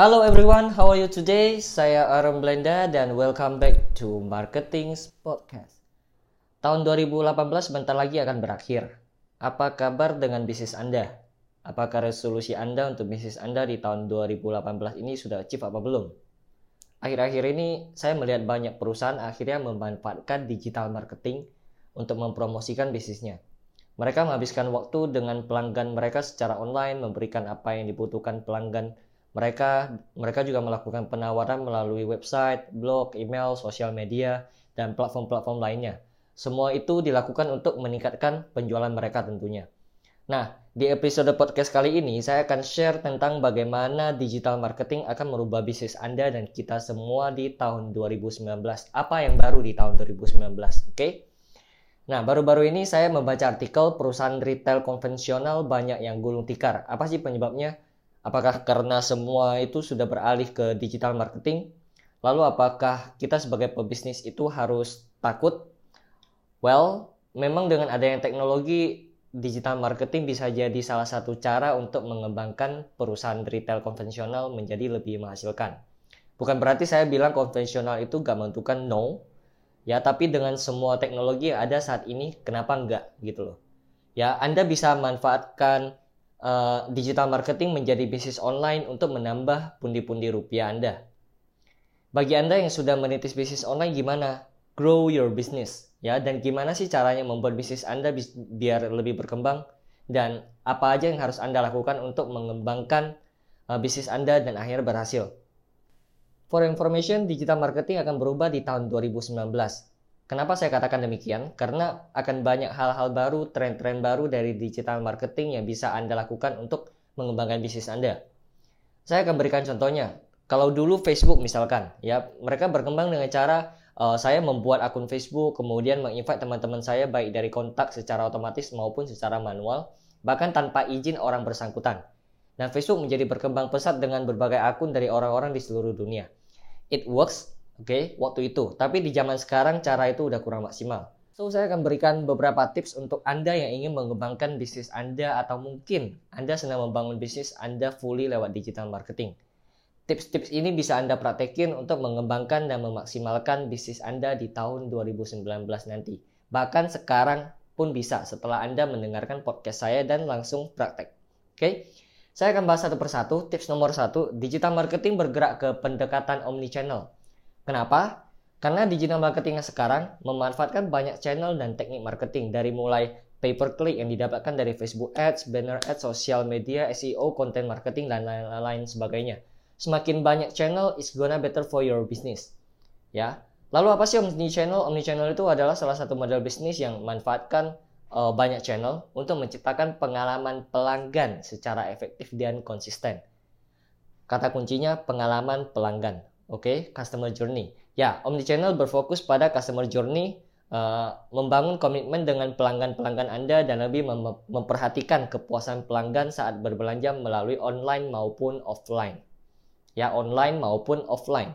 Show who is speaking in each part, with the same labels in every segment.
Speaker 1: Hello everyone, how are you today? Saya Aaron Blenda dan welcome back to Marketing Podcast. Tahun 2018 bentar lagi akan berakhir. Apa kabar dengan bisnis Anda? Apakah resolusi Anda untuk bisnis Anda di tahun 2018 ini sudah achieve apa belum? Akhir-akhir ini saya melihat banyak perusahaan akhirnya memanfaatkan digital marketing untuk mempromosikan bisnisnya. Mereka menghabiskan waktu dengan pelanggan mereka secara online, memberikan apa yang dibutuhkan pelanggan mereka mereka juga melakukan penawaran melalui website, blog, email, sosial media, dan platform-platform lainnya. Semua itu dilakukan untuk meningkatkan penjualan mereka tentunya. Nah, di episode podcast kali ini saya akan share tentang bagaimana digital marketing akan merubah bisnis Anda dan kita semua di tahun 2019. Apa yang baru di tahun 2019, oke? Okay? Nah, baru-baru ini saya membaca artikel perusahaan retail konvensional banyak yang gulung tikar. Apa sih penyebabnya? Apakah karena semua itu sudah beralih ke digital marketing? Lalu apakah kita sebagai pebisnis itu harus takut? Well, memang dengan adanya teknologi digital marketing bisa jadi salah satu cara untuk mengembangkan perusahaan retail konvensional menjadi lebih menghasilkan. Bukan berarti saya bilang konvensional itu gak menentukan no, ya tapi dengan semua teknologi yang ada saat ini kenapa enggak gitu loh. Ya, Anda bisa manfaatkan uh, digital marketing menjadi bisnis online untuk menambah pundi-pundi rupiah Anda. Bagi Anda yang sudah menitis bisnis online gimana? Grow your business ya dan gimana sih caranya membuat bisnis Anda bi biar lebih berkembang dan apa aja yang harus Anda lakukan untuk mengembangkan uh, bisnis Anda dan akhirnya berhasil. For information, digital marketing akan berubah di tahun 2019. Kenapa saya katakan demikian? Karena akan banyak hal-hal baru, tren-tren baru dari digital marketing yang bisa Anda lakukan untuk mengembangkan bisnis Anda. Saya akan berikan contohnya. Kalau dulu Facebook misalkan, ya mereka berkembang dengan cara uh, saya membuat akun Facebook, kemudian menginvite teman-teman saya baik dari kontak secara otomatis maupun secara manual, bahkan tanpa izin orang bersangkutan. Dan Facebook menjadi berkembang pesat dengan berbagai akun dari orang-orang di seluruh dunia. It works, Oke, okay, waktu itu. Tapi di zaman sekarang cara itu udah kurang maksimal. So, saya akan berikan beberapa tips untuk Anda yang ingin mengembangkan bisnis Anda atau mungkin Anda sedang membangun bisnis Anda fully lewat digital marketing. Tips-tips ini bisa Anda praktekin untuk mengembangkan dan memaksimalkan bisnis Anda di tahun 2019 nanti. Bahkan sekarang pun bisa setelah Anda mendengarkan podcast saya dan langsung praktek. Oke, okay? saya akan bahas satu persatu. Tips nomor satu, digital marketing bergerak ke pendekatan omnichannel. Kenapa? Karena digital marketing sekarang memanfaatkan banyak channel dan teknik marketing dari mulai pay per click yang didapatkan dari Facebook Ads, banner ads, sosial media, SEO, content marketing dan lain-lain sebagainya. Semakin banyak channel is gonna better for your business. Ya. Lalu apa sih omni channel? Omni channel itu adalah salah satu model bisnis yang memanfaatkan uh, banyak channel untuk menciptakan pengalaman pelanggan secara efektif dan konsisten. Kata kuncinya pengalaman pelanggan. Oke, okay, customer journey. Ya, omnichannel berfokus pada customer journey, uh, membangun komitmen dengan pelanggan-pelanggan Anda dan lebih mem memperhatikan kepuasan pelanggan saat berbelanja melalui online maupun offline. Ya, online maupun offline.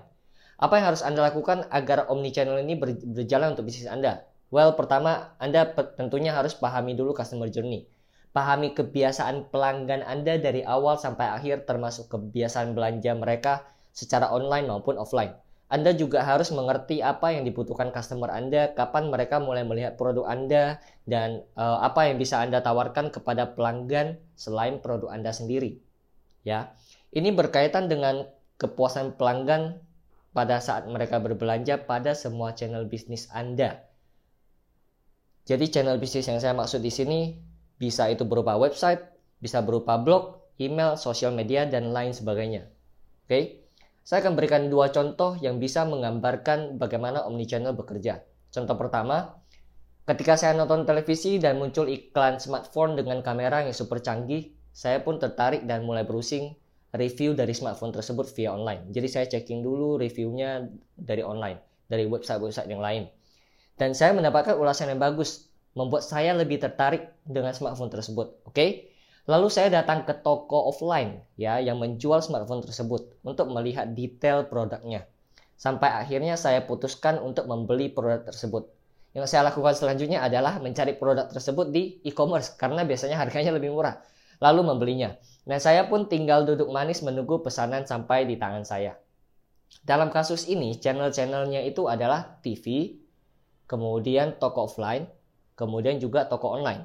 Speaker 1: Apa yang harus Anda lakukan agar omnichannel ini ber berjalan untuk bisnis Anda? Well, pertama, Anda tentunya harus pahami dulu customer journey. Pahami kebiasaan pelanggan Anda dari awal sampai akhir termasuk kebiasaan belanja mereka secara online maupun offline. Anda juga harus mengerti apa yang dibutuhkan customer Anda, kapan mereka mulai melihat produk Anda, dan uh, apa yang bisa Anda tawarkan kepada pelanggan selain produk Anda sendiri. Ya, ini berkaitan dengan kepuasan pelanggan pada saat mereka berbelanja pada semua channel bisnis Anda. Jadi channel bisnis yang saya maksud di sini bisa itu berupa website, bisa berupa blog, email, sosial media, dan lain sebagainya. Oke. Okay? Saya akan berikan dua contoh yang bisa menggambarkan bagaimana omnichannel bekerja. Contoh pertama, ketika saya nonton televisi dan muncul iklan smartphone dengan kamera yang super canggih, saya pun tertarik dan mulai browsing review dari smartphone tersebut via online. Jadi saya checking dulu reviewnya dari online, dari website-website yang lain. Dan saya mendapatkan ulasan yang bagus, membuat saya lebih tertarik dengan smartphone tersebut. Oke, okay? Lalu saya datang ke toko offline ya yang menjual smartphone tersebut untuk melihat detail produknya. Sampai akhirnya saya putuskan untuk membeli produk tersebut. Yang saya lakukan selanjutnya adalah mencari produk tersebut di e-commerce karena biasanya harganya lebih murah. lalu membelinya. Nah, saya pun tinggal duduk manis menunggu pesanan sampai di tangan saya. Dalam kasus ini, channel-channelnya itu adalah TV, kemudian toko offline, kemudian juga toko online.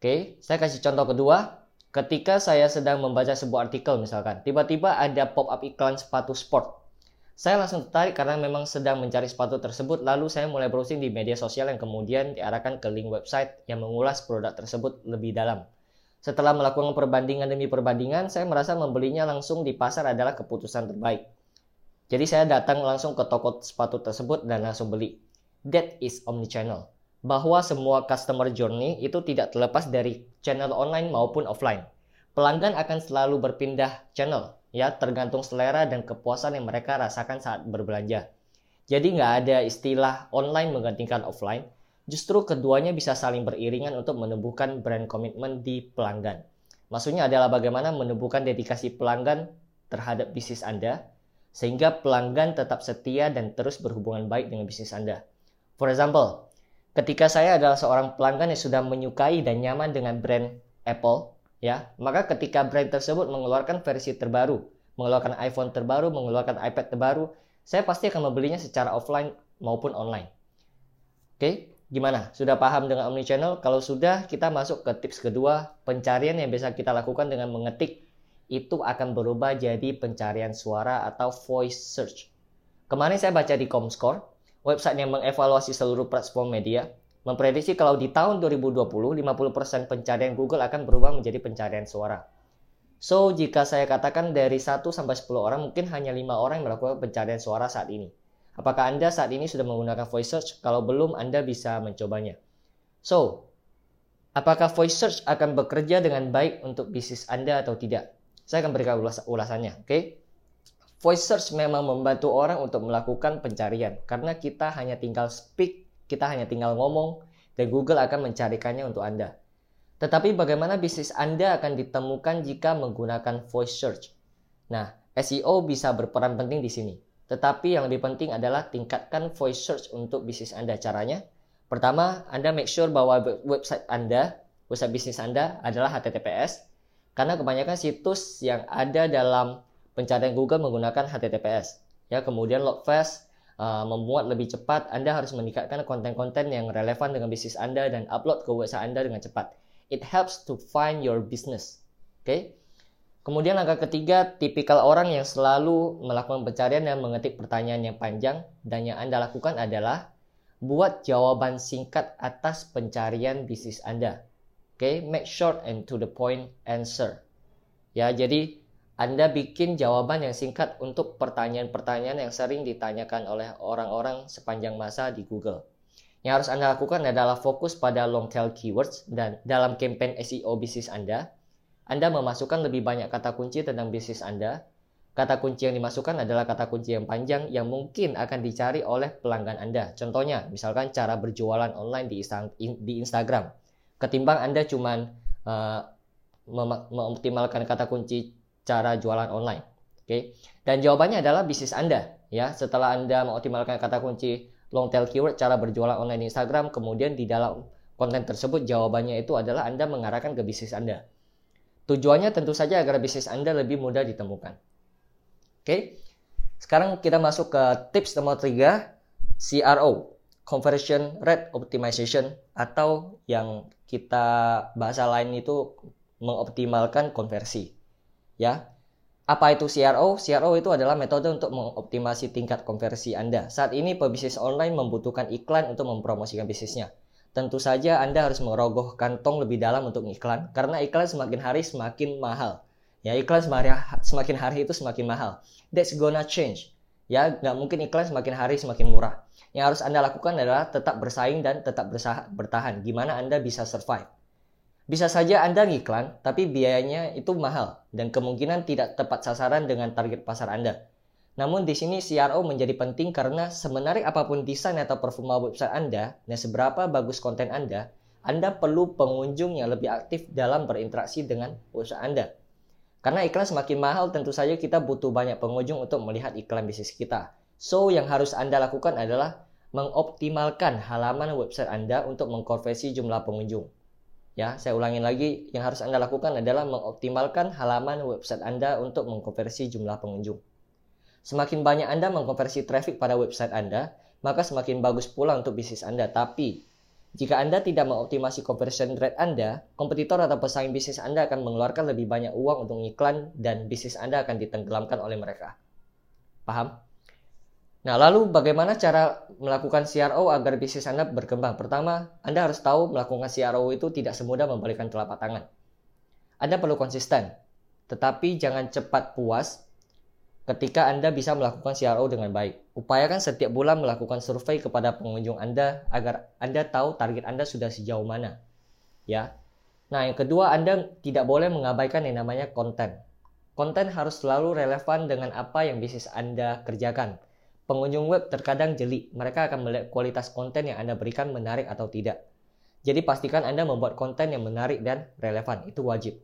Speaker 1: Oke, saya kasih contoh kedua. Ketika saya sedang membaca sebuah artikel misalkan, tiba-tiba ada pop-up iklan sepatu sport. Saya langsung tertarik karena memang sedang mencari sepatu tersebut, lalu saya mulai browsing di media sosial yang kemudian diarahkan ke link website yang mengulas produk tersebut lebih dalam. Setelah melakukan perbandingan demi perbandingan, saya merasa membelinya langsung di pasar adalah keputusan terbaik. Jadi saya datang langsung ke toko sepatu tersebut dan langsung beli. That is omnichannel bahwa semua customer journey itu tidak terlepas dari channel online maupun offline. Pelanggan akan selalu berpindah channel, ya tergantung selera dan kepuasan yang mereka rasakan saat berbelanja. Jadi nggak ada istilah online menggantikan offline, justru keduanya bisa saling beriringan untuk menumbuhkan brand komitmen di pelanggan. Maksudnya adalah bagaimana menumbuhkan dedikasi pelanggan terhadap bisnis Anda, sehingga pelanggan tetap setia dan terus berhubungan baik dengan bisnis Anda. For example, ketika saya adalah seorang pelanggan yang sudah menyukai dan nyaman dengan brand Apple, ya, maka ketika brand tersebut mengeluarkan versi terbaru, mengeluarkan iPhone terbaru, mengeluarkan iPad terbaru, saya pasti akan membelinya secara offline maupun online. Oke, gimana? Sudah paham dengan omnichannel? Kalau sudah, kita masuk ke tips kedua, pencarian yang bisa kita lakukan dengan mengetik itu akan berubah jadi pencarian suara atau voice search. Kemarin saya baca di Comscore, website yang mengevaluasi seluruh platform media, memprediksi kalau di tahun 2020, 50% pencarian Google akan berubah menjadi pencarian suara. So, jika saya katakan dari 1 sampai 10 orang, mungkin hanya 5 orang yang melakukan pencarian suara saat ini. Apakah Anda saat ini sudah menggunakan voice search? Kalau belum, Anda bisa mencobanya. So, apakah voice search akan bekerja dengan baik untuk bisnis Anda atau tidak? Saya akan berikan ulasannya, oke? Okay? Voice search memang membantu orang untuk melakukan pencarian karena kita hanya tinggal speak, kita hanya tinggal ngomong, dan Google akan mencarikannya untuk Anda. Tetapi bagaimana bisnis Anda akan ditemukan jika menggunakan voice search? Nah, SEO bisa berperan penting di sini. Tetapi yang lebih penting adalah tingkatkan voice search untuk bisnis Anda. Caranya, pertama, Anda make sure bahwa website Anda, website bisnis Anda adalah HTTPS, karena kebanyakan situs yang ada dalam pencarian Google menggunakan HTTPS. Ya, kemudian Logfast uh, membuat lebih cepat, Anda harus meningkatkan konten-konten yang relevan dengan bisnis Anda dan upload ke website Anda dengan cepat. It helps to find your business. Oke. Okay? Kemudian langkah ketiga, tipikal orang yang selalu melakukan pencarian dan mengetik pertanyaan yang panjang dan yang Anda lakukan adalah buat jawaban singkat atas pencarian bisnis Anda. Oke, okay? make short and to the point answer. Ya, jadi anda bikin jawaban yang singkat untuk pertanyaan-pertanyaan yang sering ditanyakan oleh orang-orang sepanjang masa di Google. Yang harus Anda lakukan adalah fokus pada long tail keywords dan dalam campaign SEO bisnis Anda, Anda memasukkan lebih banyak kata kunci tentang bisnis Anda. Kata kunci yang dimasukkan adalah kata kunci yang panjang yang mungkin akan dicari oleh pelanggan Anda. Contohnya, misalkan cara berjualan online di Instagram. Ketimbang Anda cuma uh, mengoptimalkan kata kunci cara jualan online. Oke. Okay? Dan jawabannya adalah bisnis Anda ya. Setelah Anda mengoptimalkan kata kunci long tail keyword cara berjualan online di Instagram, kemudian di dalam konten tersebut jawabannya itu adalah Anda mengarahkan ke bisnis Anda. Tujuannya tentu saja agar bisnis Anda lebih mudah ditemukan. Oke. Okay? Sekarang kita masuk ke tips nomor 3, CRO, Conversion Rate Optimization atau yang kita bahasa lain itu mengoptimalkan konversi ya. Apa itu CRO? CRO itu adalah metode untuk mengoptimasi tingkat konversi Anda. Saat ini pebisnis online membutuhkan iklan untuk mempromosikan bisnisnya. Tentu saja Anda harus merogoh kantong lebih dalam untuk iklan, karena iklan semakin hari semakin mahal. Ya, iklan semakin hari itu semakin mahal. That's gonna change. Ya, nggak mungkin iklan semakin hari semakin murah. Yang harus Anda lakukan adalah tetap bersaing dan tetap bertahan. Gimana Anda bisa survive? Bisa saja Anda ngiklan, tapi biayanya itu mahal dan kemungkinan tidak tepat sasaran dengan target pasar Anda. Namun di sini CRO menjadi penting karena sebenarnya apa pun desain atau performa website Anda dan seberapa bagus konten Anda, Anda perlu pengunjung yang lebih aktif dalam berinteraksi dengan website Anda. Karena iklan semakin mahal, tentu saja kita butuh banyak pengunjung untuk melihat iklan bisnis kita. So, yang harus Anda lakukan adalah mengoptimalkan halaman website Anda untuk mengkonversi jumlah pengunjung. Ya, saya ulangin lagi, yang harus Anda lakukan adalah mengoptimalkan halaman website Anda untuk mengkonversi jumlah pengunjung. Semakin banyak Anda mengkonversi traffic pada website Anda, maka semakin bagus pula untuk bisnis Anda. Tapi, jika Anda tidak mengoptimasi conversion rate Anda, kompetitor atau pesaing bisnis Anda akan mengeluarkan lebih banyak uang untuk iklan dan bisnis Anda akan ditenggelamkan oleh mereka. Paham? Nah, lalu bagaimana cara melakukan CRO agar bisnis Anda berkembang? Pertama, Anda harus tahu melakukan CRO itu tidak semudah membalikkan telapak tangan. Anda perlu konsisten, tetapi jangan cepat puas ketika Anda bisa melakukan CRO dengan baik. Upayakan setiap bulan melakukan survei kepada pengunjung Anda agar Anda tahu target Anda sudah sejauh mana. Ya. Nah, yang kedua, Anda tidak boleh mengabaikan yang namanya konten. Konten harus selalu relevan dengan apa yang bisnis Anda kerjakan Pengunjung web terkadang jeli, mereka akan melihat kualitas konten yang Anda berikan menarik atau tidak. Jadi pastikan Anda membuat konten yang menarik dan relevan, itu wajib.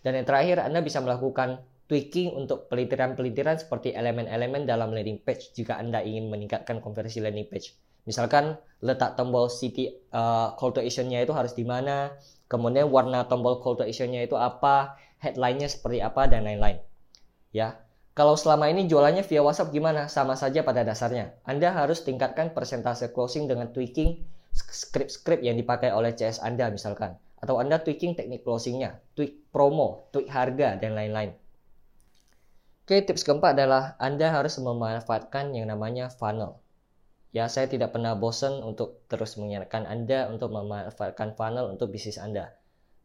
Speaker 1: Dan yang terakhir, Anda bisa melakukan tweaking untuk pelitiran-pelitiran seperti elemen-elemen dalam landing page jika Anda ingin meningkatkan konversi landing page. Misalkan letak tombol city uh, call to action-nya itu harus di mana, kemudian warna tombol call to action-nya itu apa, headline-nya seperti apa dan lain-lain. Ya. Kalau selama ini jualannya via WhatsApp gimana? Sama saja pada dasarnya. Anda harus tingkatkan persentase closing dengan tweaking script-script yang dipakai oleh CS Anda misalkan. Atau Anda tweaking teknik closingnya, tweak promo, tweak harga, dan lain-lain. Oke, tips keempat adalah Anda harus memanfaatkan yang namanya funnel. Ya, saya tidak pernah bosan untuk terus mengingatkan Anda untuk memanfaatkan funnel untuk bisnis Anda.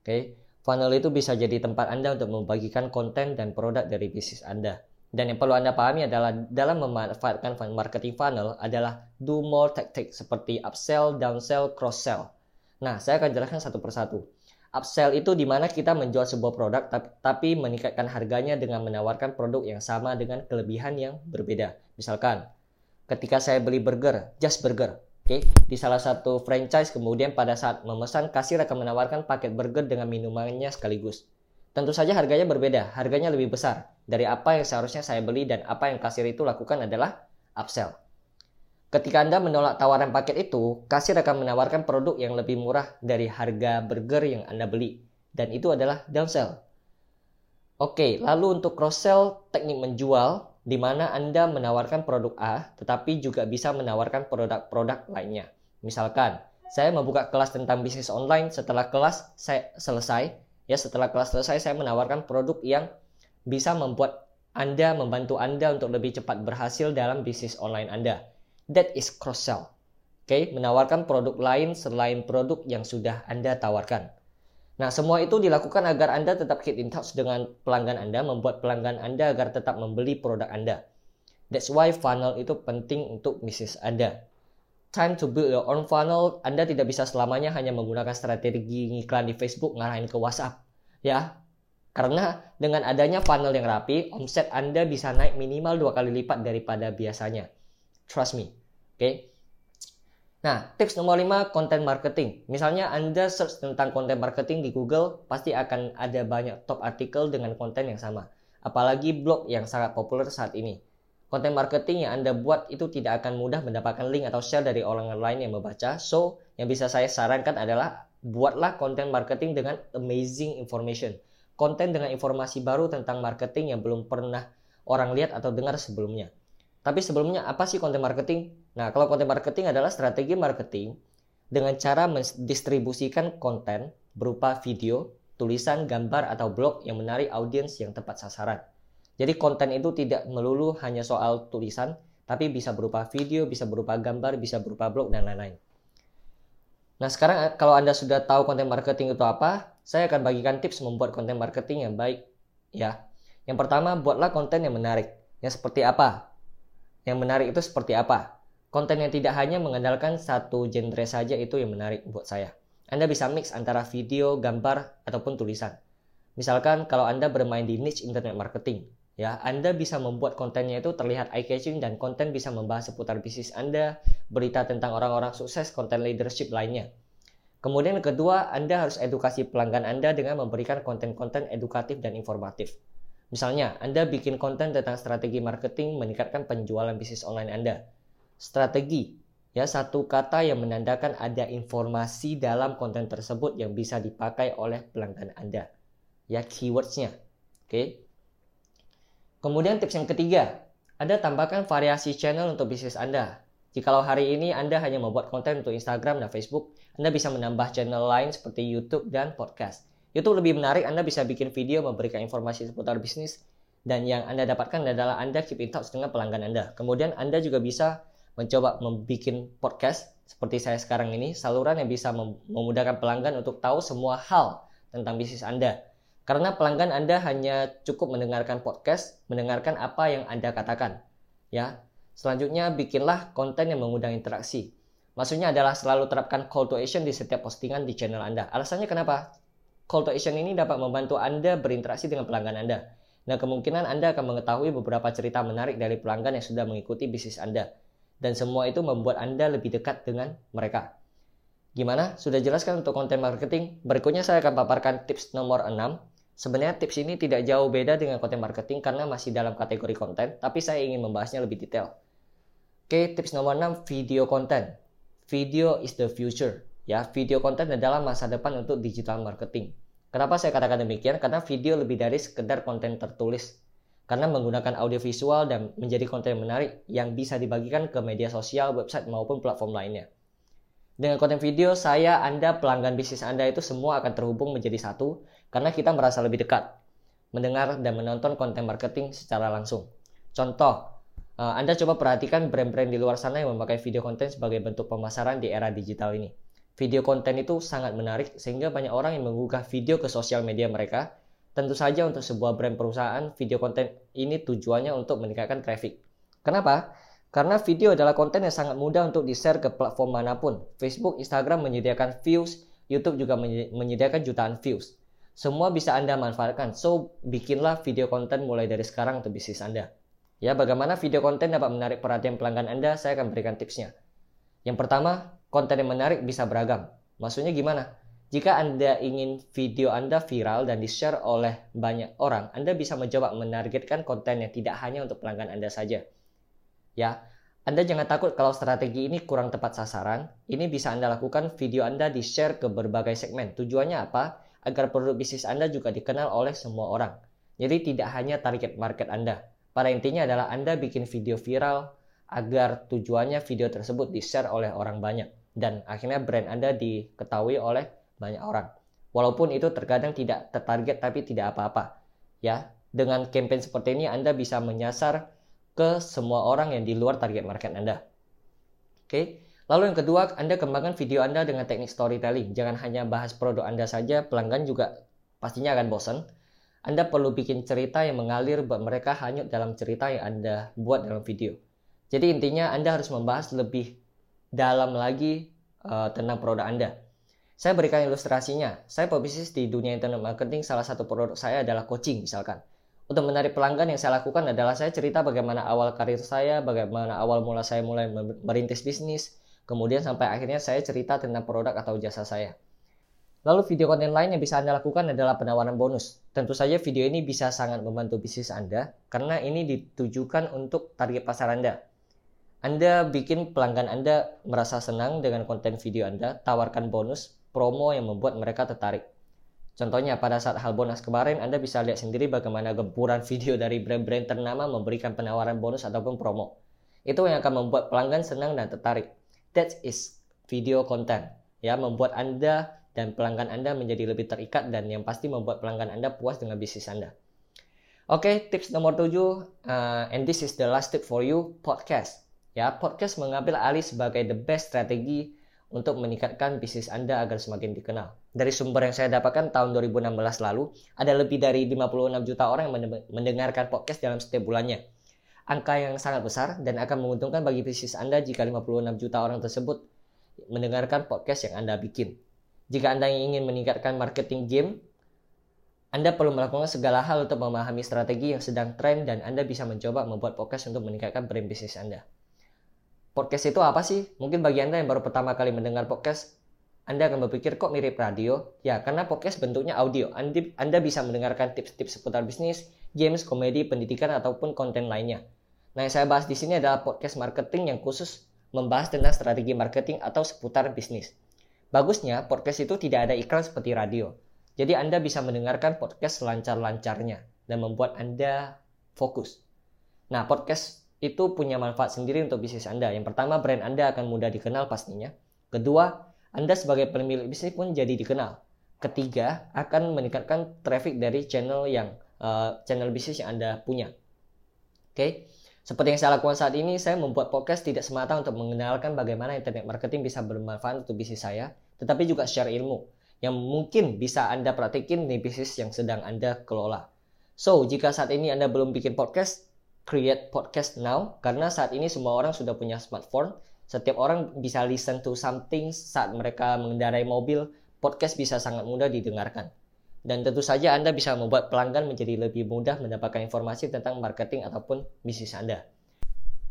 Speaker 1: Oke, funnel itu bisa jadi tempat Anda untuk membagikan konten dan produk dari bisnis Anda. Dan yang perlu Anda pahami adalah dalam memanfaatkan marketing funnel adalah do more tactic seperti upsell, downsell, cross sell. Nah, saya akan jelaskan satu persatu. Upsell itu di mana kita menjual sebuah produk tapi meningkatkan harganya dengan menawarkan produk yang sama dengan kelebihan yang berbeda. Misalkan, ketika saya beli burger, just burger, oke, okay, di salah satu franchise kemudian pada saat memesan kasir akan menawarkan paket burger dengan minumannya sekaligus. Tentu saja harganya berbeda, harganya lebih besar dari apa yang seharusnya saya beli dan apa yang kasir itu lakukan adalah upsell. Ketika Anda menolak tawaran paket itu, kasir akan menawarkan produk yang lebih murah dari harga burger yang Anda beli. Dan itu adalah downsell. Oke, lalu untuk cross sell, teknik menjual, di mana Anda menawarkan produk A, tetapi juga bisa menawarkan produk-produk lainnya. Misalkan, saya membuka kelas tentang bisnis online, setelah kelas saya selesai, Ya, setelah kelas selesai saya menawarkan produk yang bisa membuat Anda membantu Anda untuk lebih cepat berhasil dalam bisnis online Anda. That is cross sell. Oke, okay? menawarkan produk lain selain produk yang sudah Anda tawarkan. Nah, semua itu dilakukan agar Anda tetap keep in touch dengan pelanggan Anda, membuat pelanggan Anda agar tetap membeli produk Anda. That's why funnel itu penting untuk bisnis Anda time to build your own funnel, Anda tidak bisa selamanya hanya menggunakan strategi iklan di Facebook ngarahin ke WhatsApp. Ya, karena dengan adanya funnel yang rapi, omset Anda bisa naik minimal dua kali lipat daripada biasanya. Trust me. Oke. Okay? Nah, tips nomor 5, content marketing. Misalnya Anda search tentang content marketing di Google, pasti akan ada banyak top artikel dengan konten yang sama. Apalagi blog yang sangat populer saat ini konten marketing yang Anda buat itu tidak akan mudah mendapatkan link atau share dari orang lain yang membaca. So, yang bisa saya sarankan adalah buatlah konten marketing dengan amazing information. Konten dengan informasi baru tentang marketing yang belum pernah orang lihat atau dengar sebelumnya. Tapi sebelumnya apa sih konten marketing? Nah, kalau konten marketing adalah strategi marketing dengan cara mendistribusikan konten berupa video, tulisan, gambar, atau blog yang menarik audiens yang tepat sasaran. Jadi konten itu tidak melulu hanya soal tulisan, tapi bisa berupa video, bisa berupa gambar, bisa berupa blog, dan lain-lain. Nah sekarang eh, kalau Anda sudah tahu konten marketing itu apa, saya akan bagikan tips membuat konten marketing yang baik. Ya, Yang pertama, buatlah konten yang menarik. Yang seperti apa? Yang menarik itu seperti apa? Konten yang tidak hanya mengandalkan satu genre saja itu yang menarik buat saya. Anda bisa mix antara video, gambar, ataupun tulisan. Misalkan kalau Anda bermain di niche internet marketing, Ya, Anda bisa membuat kontennya itu terlihat eye-catching dan konten bisa membahas seputar bisnis Anda, berita tentang orang-orang sukses, konten leadership lainnya. Kemudian kedua, Anda harus edukasi pelanggan Anda dengan memberikan konten-konten edukatif dan informatif. Misalnya, Anda bikin konten tentang strategi marketing meningkatkan penjualan bisnis online Anda. Strategi Ya, satu kata yang menandakan ada informasi dalam konten tersebut yang bisa dipakai oleh pelanggan Anda. Ya, keywordsnya. Oke. Kemudian tips yang ketiga, ada tambahkan variasi channel untuk bisnis Anda. Jikalau hari ini Anda hanya membuat konten untuk Instagram dan Facebook, Anda bisa menambah channel lain seperti YouTube dan podcast. YouTube lebih menarik, Anda bisa bikin video memberikan informasi seputar bisnis, dan yang Anda dapatkan adalah Anda keep in touch dengan pelanggan Anda. Kemudian Anda juga bisa mencoba membuat podcast seperti saya sekarang ini, saluran yang bisa memudahkan pelanggan untuk tahu semua hal tentang bisnis Anda. Karena pelanggan Anda hanya cukup mendengarkan podcast, mendengarkan apa yang Anda katakan. Ya. Selanjutnya bikinlah konten yang mengundang interaksi. Maksudnya adalah selalu terapkan call to action di setiap postingan di channel Anda. Alasannya kenapa? Call to action ini dapat membantu Anda berinteraksi dengan pelanggan Anda. Nah, kemungkinan Anda akan mengetahui beberapa cerita menarik dari pelanggan yang sudah mengikuti bisnis Anda dan semua itu membuat Anda lebih dekat dengan mereka. Gimana? Sudah jelaskan untuk konten marketing? Berikutnya saya akan paparkan tips nomor 6. Sebenarnya tips ini tidak jauh beda dengan konten marketing karena masih dalam kategori konten, tapi saya ingin membahasnya lebih detail. Oke, tips nomor 6, video konten. Video is the future. Ya, video konten adalah masa depan untuk digital marketing. Kenapa saya katakan demikian? Karena video lebih dari sekedar konten tertulis karena menggunakan audio visual dan menjadi konten menarik yang bisa dibagikan ke media sosial, website maupun platform lainnya. Dengan konten video, saya, Anda, pelanggan bisnis Anda itu semua akan terhubung menjadi satu karena kita merasa lebih dekat mendengar dan menonton konten marketing secara langsung. Contoh, eh, Anda coba perhatikan brand-brand di luar sana yang memakai video konten sebagai bentuk pemasaran di era digital ini. Video konten itu sangat menarik sehingga banyak orang yang mengunggah video ke sosial media mereka Tentu saja untuk sebuah brand perusahaan, video konten ini tujuannya untuk meningkatkan traffic. Kenapa? Karena video adalah konten yang sangat mudah untuk di-share ke platform mana pun. Facebook, Instagram menyediakan views, YouTube juga menyediakan jutaan views. Semua bisa Anda manfaatkan. So, bikinlah video konten mulai dari sekarang untuk bisnis Anda. Ya, bagaimana video konten dapat menarik perhatian pelanggan Anda? Saya akan berikan tipsnya. Yang pertama, konten yang menarik bisa beragam. Maksudnya gimana? Jika Anda ingin video Anda viral dan di-share oleh banyak orang, Anda bisa mencoba menargetkan konten yang tidak hanya untuk pelanggan Anda saja. Ya, Anda jangan takut kalau strategi ini kurang tepat sasaran. Ini bisa Anda lakukan video Anda di-share ke berbagai segmen. Tujuannya apa? Agar produk bisnis Anda juga dikenal oleh semua orang. Jadi tidak hanya target market Anda. Pada intinya adalah Anda bikin video viral agar tujuannya video tersebut di-share oleh orang banyak. Dan akhirnya brand Anda diketahui oleh banyak orang. Walaupun itu terkadang tidak tertarget tapi tidak apa-apa. Ya, dengan campaign seperti ini Anda bisa menyasar ke semua orang yang di luar target market Anda. Oke. Lalu yang kedua, Anda kembangkan video Anda dengan teknik storytelling. Jangan hanya bahas produk Anda saja, pelanggan juga pastinya akan bosan. Anda perlu bikin cerita yang mengalir buat mereka hanyut dalam cerita yang Anda buat dalam video. Jadi intinya Anda harus membahas lebih dalam lagi uh, tentang produk Anda. Saya berikan ilustrasinya. Saya pebisnis di dunia internet marketing, salah satu produk saya adalah coaching misalkan. Untuk menarik pelanggan yang saya lakukan adalah saya cerita bagaimana awal karir saya, bagaimana awal mula saya mulai merintis bisnis, kemudian sampai akhirnya saya cerita tentang produk atau jasa saya. Lalu video konten lain yang bisa Anda lakukan adalah penawaran bonus. Tentu saja video ini bisa sangat membantu bisnis Anda karena ini ditujukan untuk target pasar Anda. Anda bikin pelanggan Anda merasa senang dengan konten video Anda, tawarkan bonus, promo yang membuat mereka tertarik. Contohnya pada saat hal bonus kemarin Anda bisa lihat sendiri bagaimana gempuran video dari brand-brand ternama memberikan penawaran bonus ataupun promo. Itu yang akan membuat pelanggan senang dan tertarik. That is video content. Ya, membuat Anda dan pelanggan Anda menjadi lebih terikat dan yang pasti membuat pelanggan Anda puas dengan bisnis Anda. Oke, okay, tips nomor 7 uh, and this is the last tip for you, podcast. Ya, podcast mengambil alih sebagai the best strategi untuk meningkatkan bisnis Anda agar semakin dikenal. Dari sumber yang saya dapatkan tahun 2016 lalu, ada lebih dari 56 juta orang yang mendengarkan podcast dalam setiap bulannya. Angka yang sangat besar dan akan menguntungkan bagi bisnis Anda jika 56 juta orang tersebut mendengarkan podcast yang Anda bikin. Jika Anda ingin meningkatkan marketing game, Anda perlu melakukan segala hal untuk memahami strategi yang sedang tren dan Anda bisa mencoba membuat podcast untuk meningkatkan brand bisnis Anda. Podcast itu apa sih? Mungkin bagi Anda yang baru pertama kali mendengar podcast, Anda akan berpikir kok mirip radio? Ya, karena podcast bentuknya audio. Anda bisa mendengarkan tips-tips seputar bisnis, games, komedi, pendidikan, ataupun konten lainnya. Nah, yang saya bahas di sini adalah podcast marketing yang khusus membahas tentang strategi marketing atau seputar bisnis. Bagusnya, podcast itu tidak ada iklan seperti radio. Jadi Anda bisa mendengarkan podcast selancar-lancarnya dan membuat Anda fokus. Nah, podcast itu punya manfaat sendiri untuk bisnis Anda. Yang pertama, brand Anda akan mudah dikenal pastinya. Kedua, Anda sebagai pemilik bisnis pun jadi dikenal. Ketiga, akan meningkatkan traffic dari channel yang uh, channel bisnis yang Anda punya. Oke. Okay? Seperti yang saya lakukan saat ini, saya membuat podcast tidak semata untuk mengenalkan bagaimana internet marketing bisa bermanfaat untuk bisnis saya, tetapi juga share ilmu yang mungkin bisa Anda praktekin di bisnis yang sedang Anda kelola. So, jika saat ini Anda belum bikin podcast, create podcast now, karena saat ini semua orang sudah punya smartphone, setiap orang bisa listen to something saat mereka mengendarai mobil, podcast bisa sangat mudah didengarkan. Dan tentu saja Anda bisa membuat pelanggan menjadi lebih mudah mendapatkan informasi tentang marketing ataupun bisnis Anda.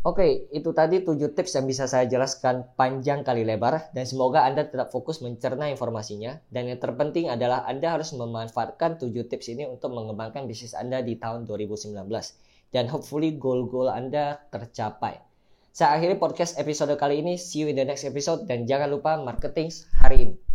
Speaker 1: Oke, itu tadi 7 tips yang bisa saya jelaskan panjang kali lebar dan semoga Anda tetap fokus mencerna informasinya dan yang terpenting adalah Anda harus memanfaatkan 7 tips ini untuk mengembangkan bisnis Anda di tahun 2019 dan hopefully goal-goal Anda tercapai. Saya akhiri podcast episode kali ini, see you in the next episode dan jangan lupa marketing hari ini.